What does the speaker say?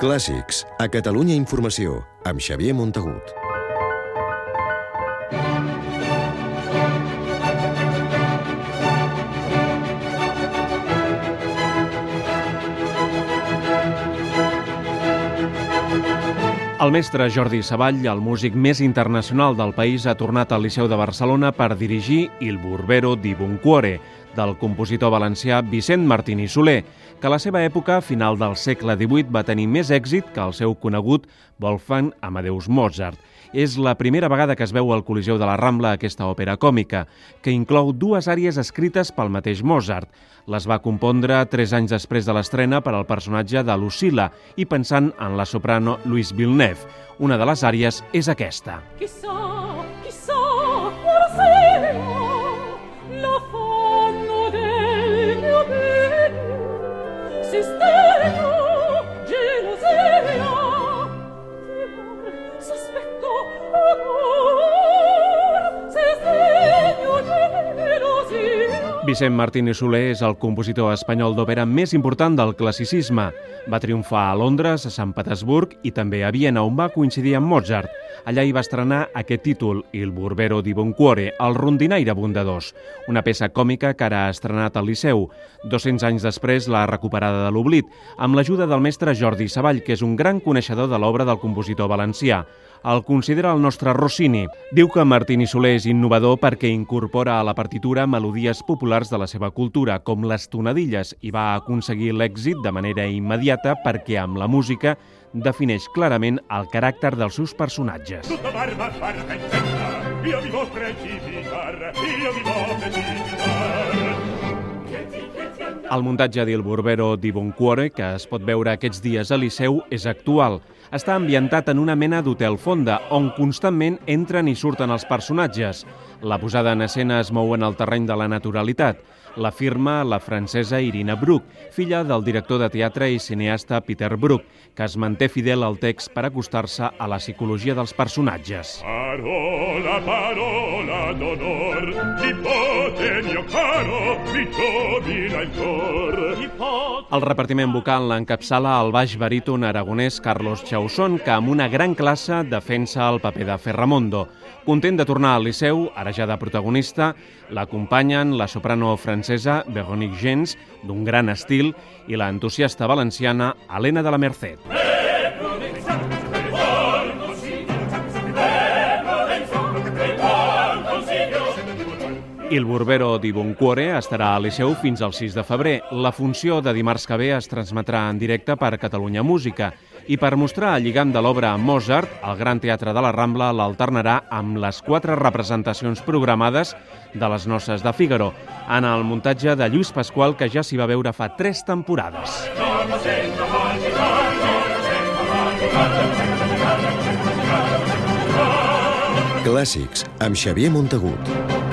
Clàssics, a Catalunya Informació, amb Xavier Montagut. El mestre Jordi Savall, el músic més internacional del país, ha tornat al Liceu de Barcelona per dirigir Il Burbero di Boncuore, del compositor valencià Vicent Martí Soler, que a la seva època, final del segle XVIII, va tenir més èxit que el seu conegut Wolfgang Amadeus Mozart. És la primera vegada que es veu al Coliseu de la Rambla aquesta òpera còmica, que inclou dues àries escrites pel mateix Mozart. Les va compondre tres anys després de l'estrena per al personatge de Lucilla i pensant en la soprano Louise Villeneuve. Una de les àries és aquesta. Chissà, chissà, ora sera l'affanno Vicent Martín i Soler és el compositor espanyol d'òpera més important del classicisme. Va triomfar a Londres, a Sant Petersburg i també a Viena, on va coincidir amb Mozart. Allà hi va estrenar aquest títol, Il Burbero di Boncuore, el rondinaire bondadors, una peça còmica que ara ha estrenat al Liceu. 200 anys després l'ha recuperada de l'oblit, amb l'ajuda del mestre Jordi Savall, que és un gran coneixedor de l'obra del compositor valencià el considera el nostre Rossini. Diu que Martini Soler és innovador perquè incorpora a la partitura melodies populars de la seva cultura, com les tonadilles, i va aconseguir l'èxit de manera immediata perquè amb la música defineix clarament el caràcter dels seus personatges. Io vi vo precipitar, io vi precipitar. El muntatge d'Il Burbero di Boncuore, que es pot veure aquests dies a Liceu, és actual. Està ambientat en una mena d'hotel fonda, on constantment entren i surten els personatges. La posada en escena es mou en el terreny de la naturalitat. La firma la francesa Irina Bruch, filla del director de teatre i cineasta Peter Bruch, que es manté fidel al text per acostar-se a la psicologia dels personatges. Parola, parola d'onor, nipote mio caro, El repartiment vocal l'encapçala el baix baríton aragonès Carlos Chausson, que amb una gran classe defensa el paper de Ferramondo. Content de tornar al Liceu, ara ja de protagonista, l'acompanyen la soprano francesa Véronique Gens, d'un gran estil, i la entusiasta valenciana Helena de la Merced. Il Burbero di Boncuore estarà a Liceu fins al 6 de febrer. La funció de dimarts que ve es transmetrà en directe per Catalunya Música i per mostrar el lligam de l'obra Mozart, el Gran Teatre de la Rambla l'alternarà amb les quatre representacions programades de les noces de Fígaro, en el muntatge de Lluís Pasqual, que ja s'hi va veure fa tres temporades. Clàssics, amb Xavier Montagut.